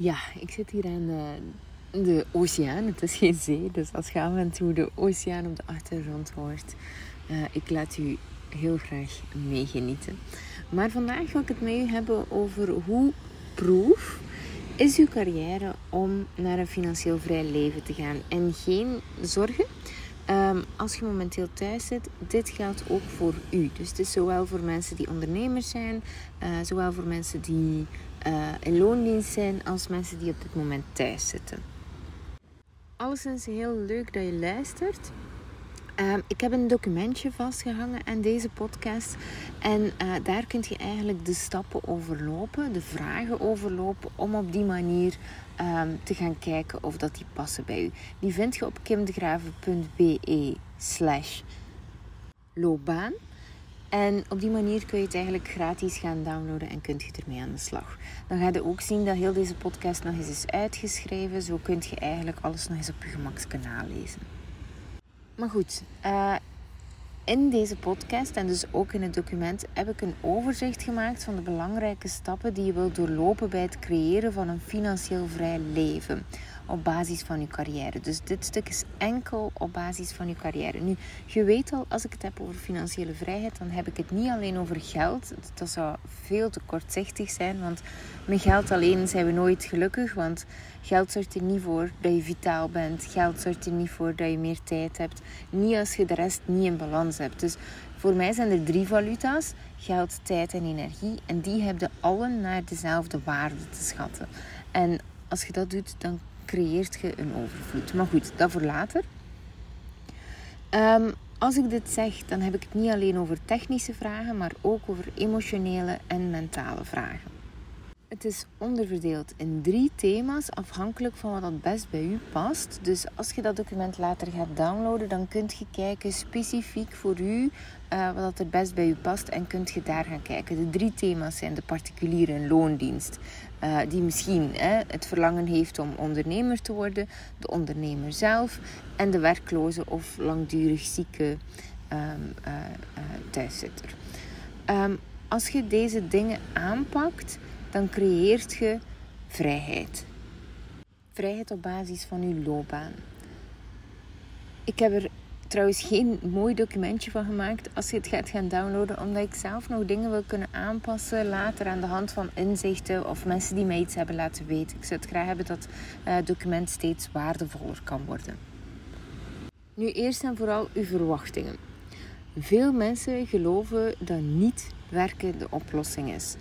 Ja, ik zit hier aan de, de oceaan. Het is geen zee, dus als je af en toe de oceaan op de achtergrond hoort, uh, ik laat u heel graag meegenieten. Maar vandaag wil ik het met u hebben over hoe proef is uw carrière om naar een financieel vrij leven te gaan. En geen zorgen, um, als je momenteel thuis zit, dit geldt ook voor u. Dus het is zowel voor mensen die ondernemers zijn, uh, zowel voor mensen die uh, in loondienst zijn als mensen die op dit moment thuis zitten. Alleszins heel leuk dat je luistert. Uh, ik heb een documentje vastgehangen aan deze podcast. En uh, daar kun je eigenlijk de stappen overlopen, de vragen overlopen, om op die manier um, te gaan kijken of dat die passen bij u. Die vind je op kimdegraven.be slash loopbaan. En op die manier kun je het eigenlijk gratis gaan downloaden en kunt je ermee aan de slag. Dan ga je ook zien dat heel deze podcast nog eens is uitgeschreven. Zo kun je eigenlijk alles nog eens op je gemakskanaal lezen. Maar goed, uh, in deze podcast en dus ook in het document heb ik een overzicht gemaakt van de belangrijke stappen die je wilt doorlopen bij het creëren van een financieel vrij leven op basis van je carrière. Dus dit stuk is enkel op basis van je carrière. Nu, je weet al, als ik het heb over financiële vrijheid, dan heb ik het niet alleen over geld. Dat zou veel te kortzichtig zijn, want met geld alleen zijn we nooit gelukkig. Want geld zorgt er niet voor dat je vitaal bent. Geld zorgt er niet voor dat je meer tijd hebt. Niet als je de rest niet in balans hebt. Dus voor mij zijn er drie valuta's: geld, tijd en energie. En die hebben allen naar dezelfde waarde te schatten. En als je dat doet, dan creëert je een overvloed. Maar goed, dat voor later. Um, als ik dit zeg, dan heb ik het niet alleen over technische vragen, maar ook over emotionele en mentale vragen. Het is onderverdeeld in drie thema's, afhankelijk van wat het best bij u past. Dus als je dat document later gaat downloaden, dan kunt je kijken specifiek voor u uh, wat het best bij u past en kunt je daar gaan kijken. De drie thema's zijn de particuliere en loondienst, uh, die misschien het verlangen heeft om ondernemer te worden, de ondernemer zelf en de werkloze of langdurig zieke um, thuiszitter. Um, als je deze dingen aanpakt, dan creëert je vrijheid. Vrijheid op basis van je loopbaan. Ik heb er trouwens geen mooi documentje van gemaakt als je het gaat gaan downloaden, omdat ik zelf nog dingen wil kunnen aanpassen later aan de hand van inzichten of mensen die mij iets hebben laten weten. Ik zou het graag hebben dat eh, het document steeds waardevoller kan worden. Nu eerst en vooral uw verwachtingen. Veel mensen geloven dat niet werken de oplossing is.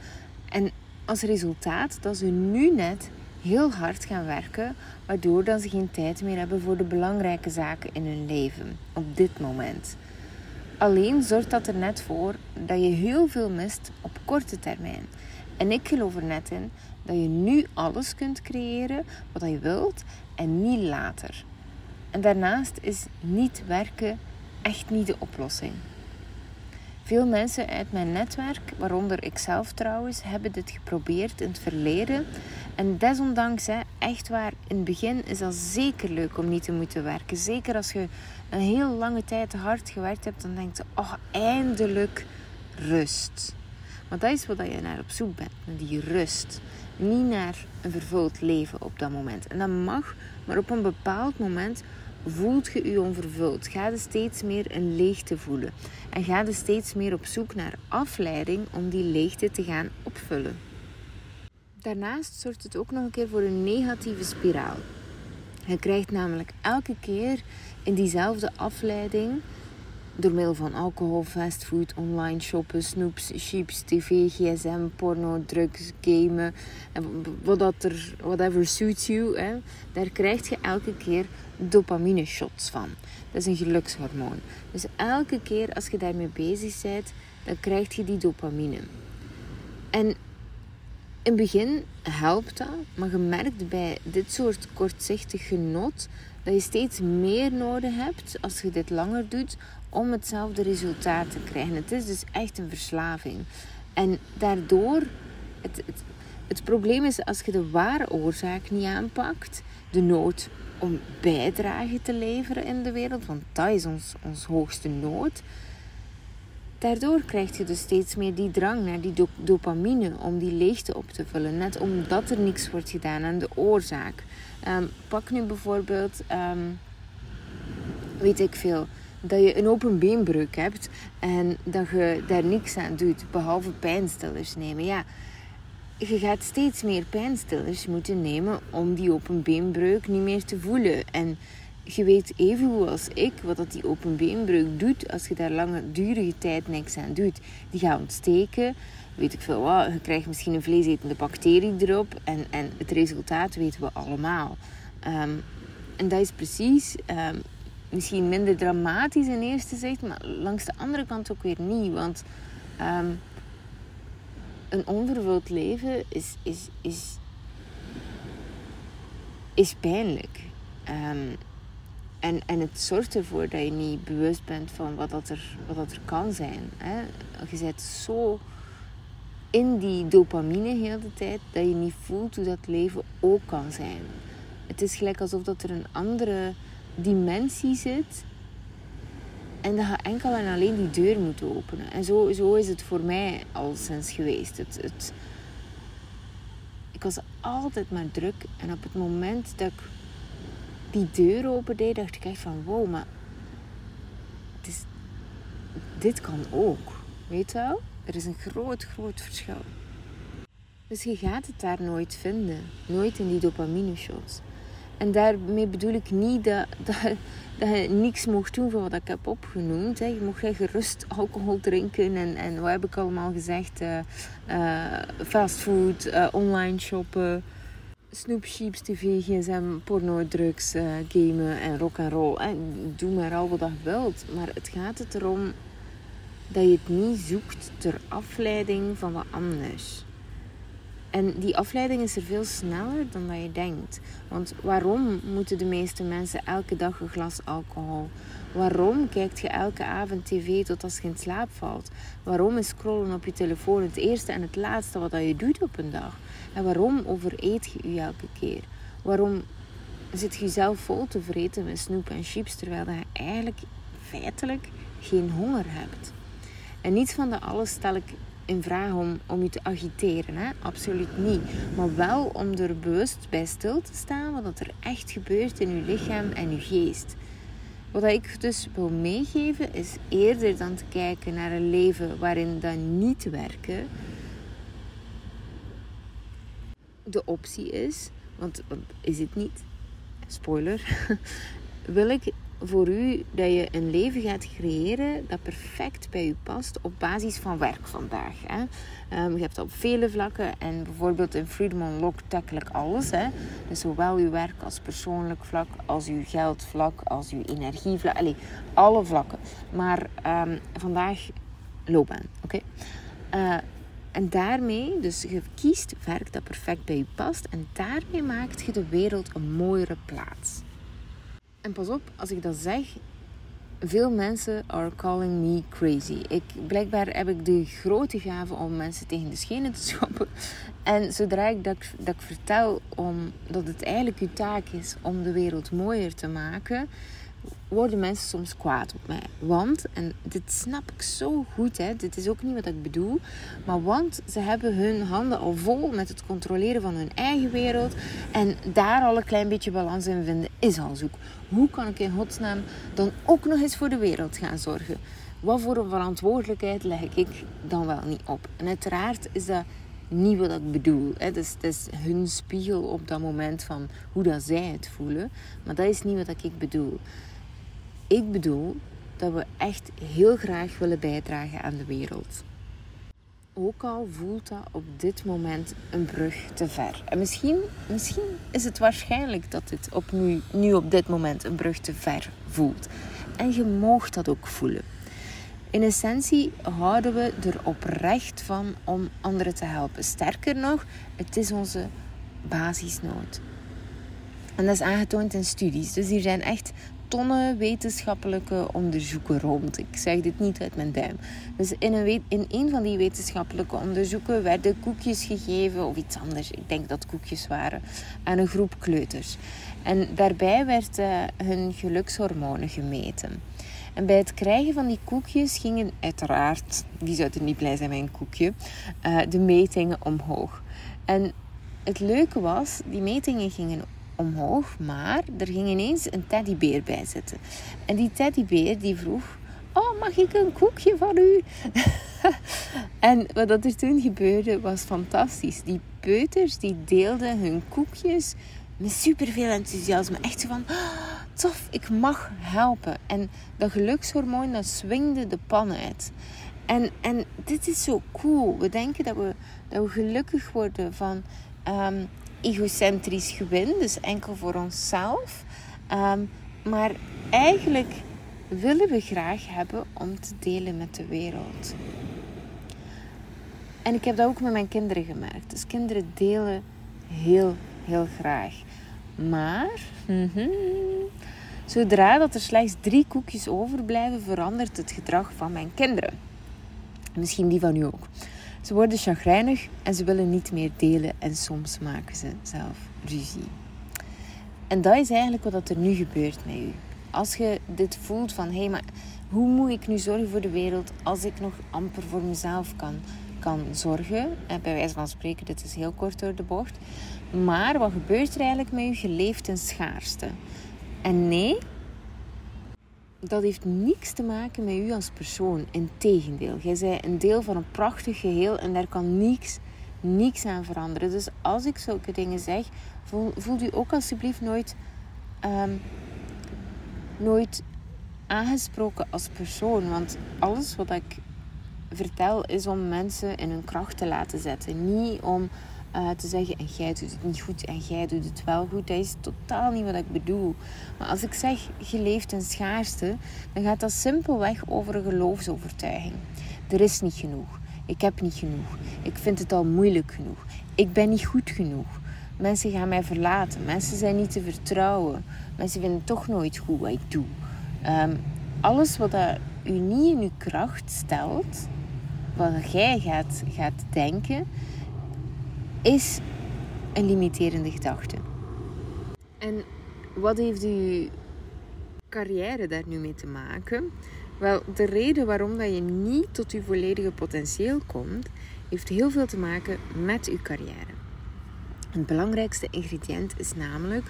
En als resultaat dat ze nu net heel hard gaan werken, waardoor dan ze geen tijd meer hebben voor de belangrijke zaken in hun leven op dit moment. Alleen zorgt dat er net voor dat je heel veel mist op korte termijn. En ik geloof er net in dat je nu alles kunt creëren wat je wilt en niet later. En daarnaast is niet werken echt niet de oplossing. Veel mensen uit mijn netwerk, waaronder ik zelf trouwens, hebben dit geprobeerd in het verleden. En desondanks, hè, echt waar, in het begin is dat zeker leuk om niet te moeten werken. Zeker als je een heel lange tijd hard gewerkt hebt, dan denk je, oh, eindelijk rust. Maar dat is wat je naar op zoek bent, die rust. Niet naar een vervuld leven op dat moment. En dat mag, maar op een bepaald moment voelt je je onvervuld. Ga je steeds meer een leegte voelen. En ga je steeds meer op zoek naar afleiding om die leegte te gaan opvullen. Daarnaast zorgt het ook nog een keer voor een negatieve spiraal. Je krijgt namelijk elke keer in diezelfde afleiding door middel van alcohol, fastfood, online shoppen, snoeps, chips, tv, gsm, porno, drugs, gamen, wat dat er, whatever suits you, hè, daar krijg je elke keer dopamine shots van. Dat is een gelukshormoon. Dus elke keer als je daarmee bezig bent, dan krijg je die dopamine. En in het begin helpt dat, maar je merkt bij dit soort kortzichtig genot dat je steeds meer nodig hebt als je dit langer doet om hetzelfde resultaat te krijgen. Het is dus echt een verslaving. En daardoor, het, het, probleem is als je de ware oorzaak niet aanpakt, de nood om bijdrage te leveren in de wereld, want dat is ons, ons hoogste nood, daardoor krijg je dus steeds meer die drang naar die dopamine om die leegte op te vullen. Net omdat er niks wordt gedaan aan de oorzaak. Ehm, pak nu bijvoorbeeld, ehm, weet ik veel, dat je een open beenbreuk hebt en dat je daar niks aan doet, behalve pijnstillers nemen. Ja, je gaat steeds meer pijnstillers moeten nemen om die open beenbreuk niet meer te voelen. En je weet even goed als ik wat dat die open beenbreuk doet als je daar lange durige tijd niks aan doet. Die gaat ontsteken, weet ik veel. Je krijgt misschien een vleesetende bacterie erop en, en het resultaat weten we allemaal. Ehm, en dat is precies ehm, misschien minder dramatisch in eerste zicht, maar langs de andere kant ook weer niet. Want ehm, een onvervuld leven is, is, is, pijnlijk. En, en het zorgt ervoor dat je niet bewust bent van wat, dat er, wat dat er kan zijn. Hè? Je zit zo in die dopamine heel de tijd dat je niet voelt hoe dat leven ook kan zijn. Het is gelijk alsof dat er een andere dimensie zit en dat je enkel en alleen die deur moet openen. En zo, zo is het voor mij al sinds geweest. Het, het, ik was altijd maar druk en op het moment dat ik die deur opendeed, dacht ik echt van wow, maar het is, dit kan ook. Weet je wel? Er is een groot, groot verschil. Dus je gaat het daar nooit vinden. Nooit in die dopamine shots. En daarmee bedoel ik niet dat, dat, dat je niks mocht doen van wat ik heb opgenoemd. Hè. Je mocht gerust alcohol drinken en, en wat heb ik allemaal gezegd? Uh, fastfood, uh, online shoppen, Snoep, tv, gsm, porno, drugs, gamen en rock and roll. En doe maar al wat je wilt. Maar het gaat het erom dat je het niet zoekt ter afleiding van wat anders. En die afleiding is er veel sneller dan dat je denkt. Want waarom moeten de meeste mensen elke dag een glas alcohol? Waarom kijkt je elke avond tv tot als je in slaap valt? Waarom is scrollen op je telefoon het eerste en het laatste wat je doet op een dag? En waarom overeet je je elke keer? Waarom zit je jezelf vol te vreten met snoep en chips terwijl je eigenlijk feitelijk geen honger hebt? En niets van dat alles stel ik in vraag om, om je te agiteren. Hè? Absoluut niet. Maar wel om er bewust bij stil te staan wat er echt gebeurt in je lichaam en je geest. Wat ik dus wil meegeven is eerder dan te kijken naar een leven waarin dat niet werken, de optie is, want, is het niet, spoiler, wil ik voor u dat je een leven gaat creëren dat perfect bij u past op basis van werk vandaag. Hè. Um, je hebt dat op vele vlakken en bijvoorbeeld in Freedom Unlocked tackle ik alles. Hè. Dus zowel uw werk als persoonlijk vlak, als uw geldvlak, als uw energievlak. Allee, alle vlakken. Maar um, vandaag loopbaan, oké? Uh, en daarmee, dus je kiest werk dat perfect bij je past en daarmee maakt je de wereld een mooiere plaats. En pas op, als ik dat zeg, veel mensen are calling me crazy. Ik, blijkbaar heb ik de grote gave om mensen tegen de schenen te schoppen. En zodra ik dat, dat ik vertel om, dat het eigenlijk uw taak is om de wereld mooier te maken, worden mensen soms kwaad op mij. Want, en dit snap ik zo goed, hè, dit is ook niet wat ik bedoel, maar want ze hebben hun handen al vol met het controleren van hun eigen wereld en daar al een klein beetje balans in vinden is al zoek. Hoe kan ik in godsnaam dan ook nog eens voor de wereld gaan zorgen? Wat voor een verantwoordelijkheid leg ik dan wel niet op? En uiteraard is dat niet wat ik bedoel. Hè. Dus het is hun spiegel op dat moment van hoe dat zij het voelen. Maar dat is niet wat ik bedoel. Ik bedoel dat we echt heel graag willen bijdragen aan de wereld. Ook al voelt dat op dit moment een brug te ver. En misschien, misschien is het waarschijnlijk dat dit op nu, nu op dit moment een brug te ver voelt. En je moogt dat ook voelen. In essentie houden we er oprecht van om anderen te helpen. Sterker nog, het is onze basisnood. En dat is aangetoond in studies. Dus hier zijn echt tonnen wetenschappelijke onderzoeken rond. Ik zeg dit niet uit mijn duim. Dus in een, in een van die wetenschappelijke onderzoeken werden koekjes gegeven, of iets anders, ik denk dat koekjes waren, aan een groep kleuters. En daarbij werden hun gelukshormonen gemeten. En bij het krijgen van die koekjes gingen uiteraard, wie zou er niet blij zijn met een koekje, uh, de metingen omhoog. En het leuke was, die metingen gingen omhoog, maar er ging ineens een teddybeer bij zitten. En die teddybeer die vroeg, oh mag ik een koekje van u? en wat er toen gebeurde was fantastisch. Die peuters die deelden hun koekjes met superveel enthousiasme. Echt zo van, oh, tof, ik mag helpen. En dat gelukshormoon dat swingde de pan uit. En, en dit is zo cool. We denken dat we, dat we gelukkig worden van um, egocentrisch gewin, dus enkel voor onszelf. Ehm, maar eigenlijk willen we graag hebben om te delen met de wereld. En ik heb dat ook met mijn kinderen gemerkt. Dus kinderen delen heel, heel graag. Maar mhm, zodra dat er slechts drie koekjes overblijven, verandert het gedrag van mijn kinderen. Misschien die van u ook. Ze worden chagrijnig en ze willen niet meer delen en soms maken ze zelf ruzie. En dat is eigenlijk wat er nu gebeurt met u. Als je dit voelt van hé, hey, maar hoe moet ik nu zorgen voor de wereld als ik nog amper voor mezelf kan, kan zorgen? En bij wijze van spreken, dit is heel kort door de bocht. Maar wat gebeurt er eigenlijk met u? Je leeft in schaarste. En nee, dat heeft niks te maken met u als persoon. Integendeel, jij bent een deel van een prachtig geheel en daar kan niks, niks aan veranderen. Dus als ik zulke dingen zeg, voel, voelt u ook alsjeblieft nooit, um, nooit aangesproken als persoon. Want alles wat ik vertel is om mensen in hun kracht te laten zetten. Niet om uh, te zeggen en jij doet het niet goed en jij doet het wel goed. Dat is totaal niet wat ik bedoel. Maar als ik zeg je leeft in schaarste, dan gaat dat simpelweg over een geloofsovertuiging. Er is niet genoeg. Ik heb niet genoeg. Ik vind het al moeilijk genoeg. Ik ben niet goed genoeg. Mensen gaan mij verlaten. Mensen zijn niet te vertrouwen. Mensen vinden toch nooit goed wat ik doe. Um, alles wat dat u niet in uw kracht stelt, wat jij gaat, gaat denken, is een limiterende gedachte. En wat heeft uw carrière daar nu mee te maken? Wel, de reden waarom dat je niet tot je volledige potentieel komt, heeft heel veel te maken met uw carrière. Het belangrijkste ingrediënt is namelijk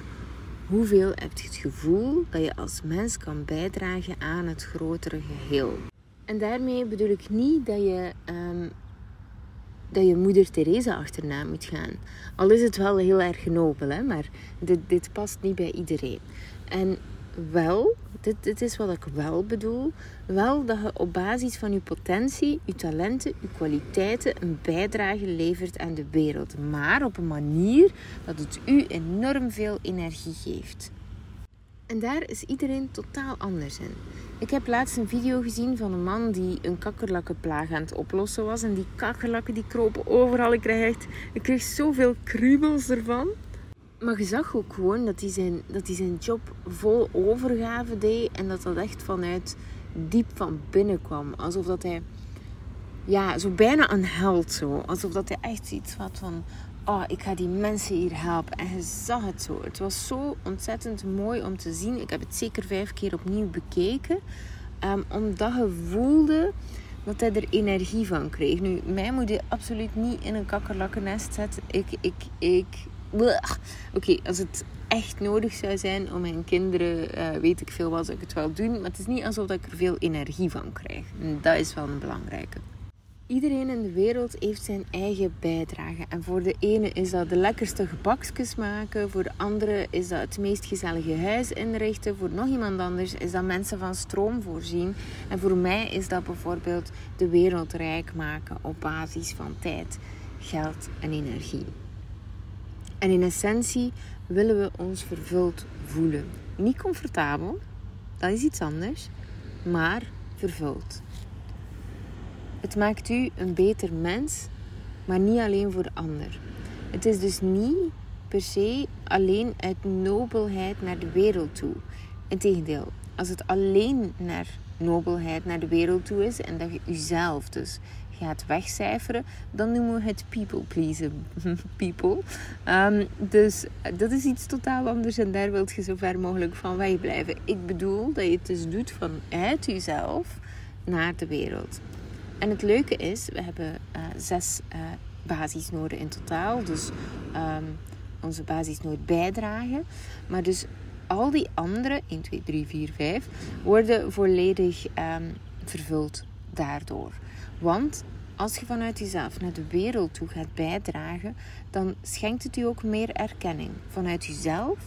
hoeveel heb je het gevoel dat je als mens kan bijdragen aan het grotere geheel. En daarmee bedoel ik niet dat je um, dat je moeder Teresa achterna moet gaan. Al is het wel heel erg nobel, hè? maar dit, dit past niet bij iedereen. En wel, dit, dit is wat ik wel bedoel, wel dat je op basis van je potentie, je talenten, je kwaliteiten een bijdrage levert aan de wereld. Maar op een manier dat het u enorm veel energie geeft. En daar is iedereen totaal anders in. Ik heb laatst een video gezien van een man die een kakkerlakkenplaag aan het oplossen was. En die kakkerlakken die kropen overal. Ik kreeg, echt, ik kreeg zoveel kriebels ervan. Maar je zag ook gewoon dat hij zijn, dat hij zijn job vol overgave deed. En dat dat echt vanuit diep van binnen kwam. Alsof dat hij, ja, zo bijna een held zo. Alsof dat hij echt iets had van, oh, ik ga die mensen hier helpen. En je zag het zo. Het was zo ontzettend mooi om te zien. Ik heb het zeker vijf keer opnieuw bekeken. Um, omdat je voelde dat hij er energie van kreeg. Nu, mij moet je absoluut niet in een kakkerlakkennest zetten. Ik, ik, ik... Oké, als het echt nodig zou zijn om mijn kinderen, uh, weet ik veel wat, zou ik het wel doen. Maar het is niet alsof ik er veel energie van krijg. En dat is wel een belangrijke. Iedereen in de wereld heeft zijn eigen bijdrage. En voor de ene is dat de lekkerste gebakjes maken. Voor de andere is dat het meest gezellige huis inrichten. Voor nog iemand anders is dat mensen van stroom voorzien. En voor mij is dat bijvoorbeeld de wereld rijk maken op basis van tijd, geld en energie. En in essentie willen we ons vervuld voelen. Niet comfortabel, dat is iets anders, maar vervuld. Het maakt u een beter mens, maar niet alleen voor de ander. Het is dus niet per se alleen uit nobelheid naar de wereld toe. Integendeel, als het alleen naar nobelheid naar de wereld toe is en dat je jezelf dus gaat wegcijferen, dan noemen we het people pleasen. people. Ehm, dus dat is iets totaal anders en daar wilt je zo ver mogelijk van wegblijven. Ik bedoel dat je het dus doet vanuit jezelf naar de wereld. En het leuke is, we hebben uh, zes uh, basisnoden in totaal. Dus um, onze basisnood bijdragen. Maar dus al die andere, 1, 2, 3, 4, 5, worden volledig um, vervuld daardoor. Want als je vanuit jezelf naar de wereld toe gaat bijdragen, dan schenkt het u ook meer erkenning. Vanuit jezelf,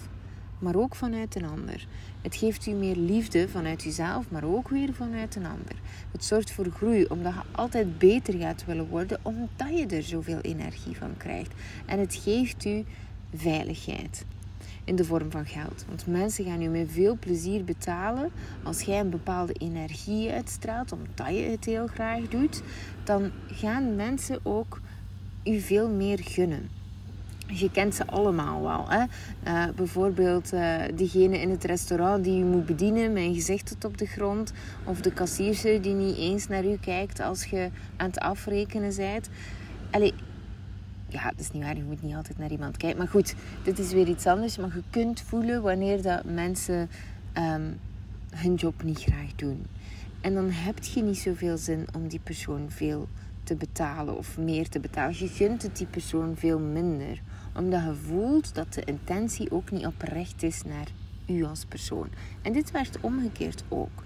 maar ook vanuit een ander. Het geeft u meer liefde vanuit jezelf, maar ook weer vanuit een ander. Het zorgt voor groei, omdat je altijd beter gaat willen worden, omdat je er zoveel energie van krijgt. En het geeft u veiligheid in de vorm van geld. Want mensen gaan u met veel plezier betalen als jij een bepaalde energie uitstraalt, omdat je het heel graag doet. Dan gaan mensen ook u veel meer gunnen. Je kent ze allemaal wel. Hè? Uh, bijvoorbeeld uh, diegene in het restaurant die u moet bedienen met een gezicht tot op de grond. Of de kassierse die niet eens naar u kijkt als je aan het afrekenen bent. Allee, ja, dat is niet waar, je moet niet altijd naar iemand kijken. Maar goed, dit is weer iets anders. Maar je kunt voelen wanneer dat mensen um, hun job niet graag doen. En dan heb je niet zoveel zin om die persoon veel te betalen of meer te betalen. Je gunt het die persoon veel minder. Omdat je voelt dat de intentie ook niet oprecht is naar u als persoon. En dit werkt omgekeerd ook.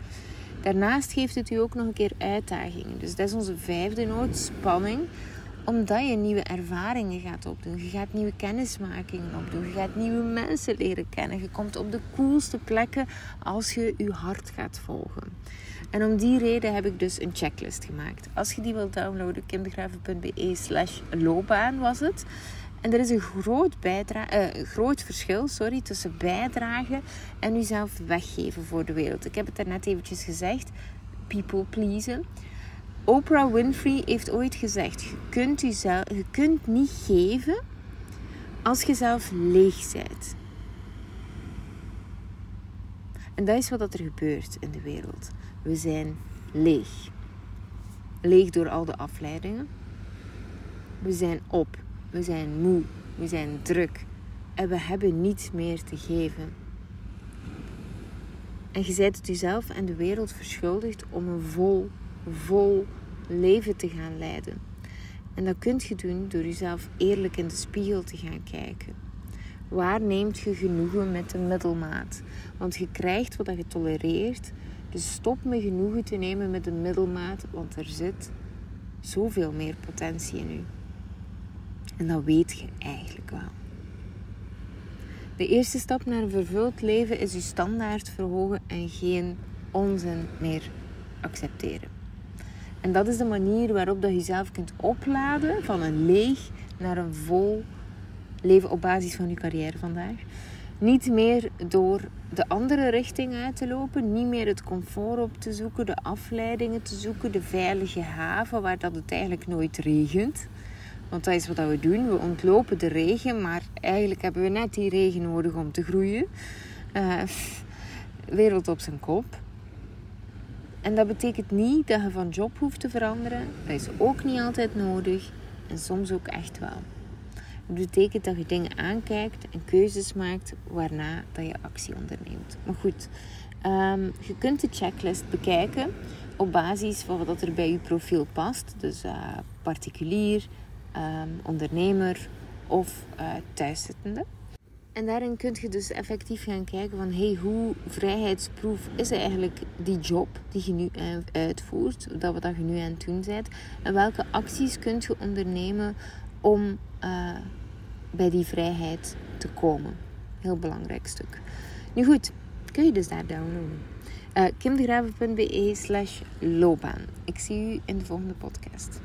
Daarnaast geeft het u ook nog een keer uitdagingen. Dus dat is onze vijfde noot, spanning omdat je nieuwe ervaringen gaat opdoen. Je gaat nieuwe kennismakingen opdoen. Je gaat nieuwe mensen leren kennen. Je komt op de coolste plekken als je je hart gaat volgen. En om die reden heb ik dus een checklist gemaakt. Als je die wilt downloaden, kimbegraven.be slash loopbaan was het. En er is een groot, uh, groot verschil sorry, tussen bijdragen en jezelf weggeven voor de wereld. Ik heb het net eventjes gezegd. People pleasen. Oprah Winfrey heeft ooit gezegd: je kunt, jezelf, je kunt niet geven als je zelf leeg bent. En dat is wat er gebeurt in de wereld. We zijn leeg. Leeg door al de afleidingen. We zijn op. We zijn moe. We zijn druk. En we hebben niets meer te geven. En je zijt het jezelf en de wereld verschuldigd om een vol vol leven te gaan leiden. En dat kunt je doen door jezelf eerlijk in de spiegel te gaan kijken. Waar neemt je genoegen met de middelmaat? Want je krijgt wat je tolereert. Dus stop met genoegen te nemen met de middelmaat, want er zit zoveel meer potentie in u. En dat weet je eigenlijk wel. De eerste stap naar een vervuld leven is je standaard verhogen en geen onzin meer accepteren. En dat is de manier waarop dat je jezelf kunt opladen van een leeg naar een vol leven op basis van je carrière vandaag. Niet meer door de andere richting uit te lopen, niet meer het comfort op te zoeken, de afleidingen te zoeken, de veilige haven waar dat het eigenlijk nooit regent. Want dat is wat we doen. We ontlopen de regen, maar eigenlijk hebben we net die regen nodig om te groeien. Uh, wereld op zijn kop. En dat betekent niet dat je van job hoeft te veranderen. Dat is ook niet altijd nodig. En soms ook echt wel. Het betekent dat je dingen aankijkt en keuzes maakt waarna dat je actie onderneemt. Maar goed, ehm, je kunt de checklist bekijken op basis van wat er bij je profiel past. Dus uh, particulier, um, ondernemer of uh, thuiszittende. En daarin kun je dus effectief gaan kijken van hey, hoe vrijheidsproef is eigenlijk die job die je nu uitvoert, dat wat je nu aan het doen bent. En welke acties kun je ondernemen om uh, bij die vrijheid te komen. Heel belangrijk stuk. Nu goed, kun je dus daar downloaden. Uh, kimdegraven.be slash loopbaan. Ik zie u in de volgende podcast.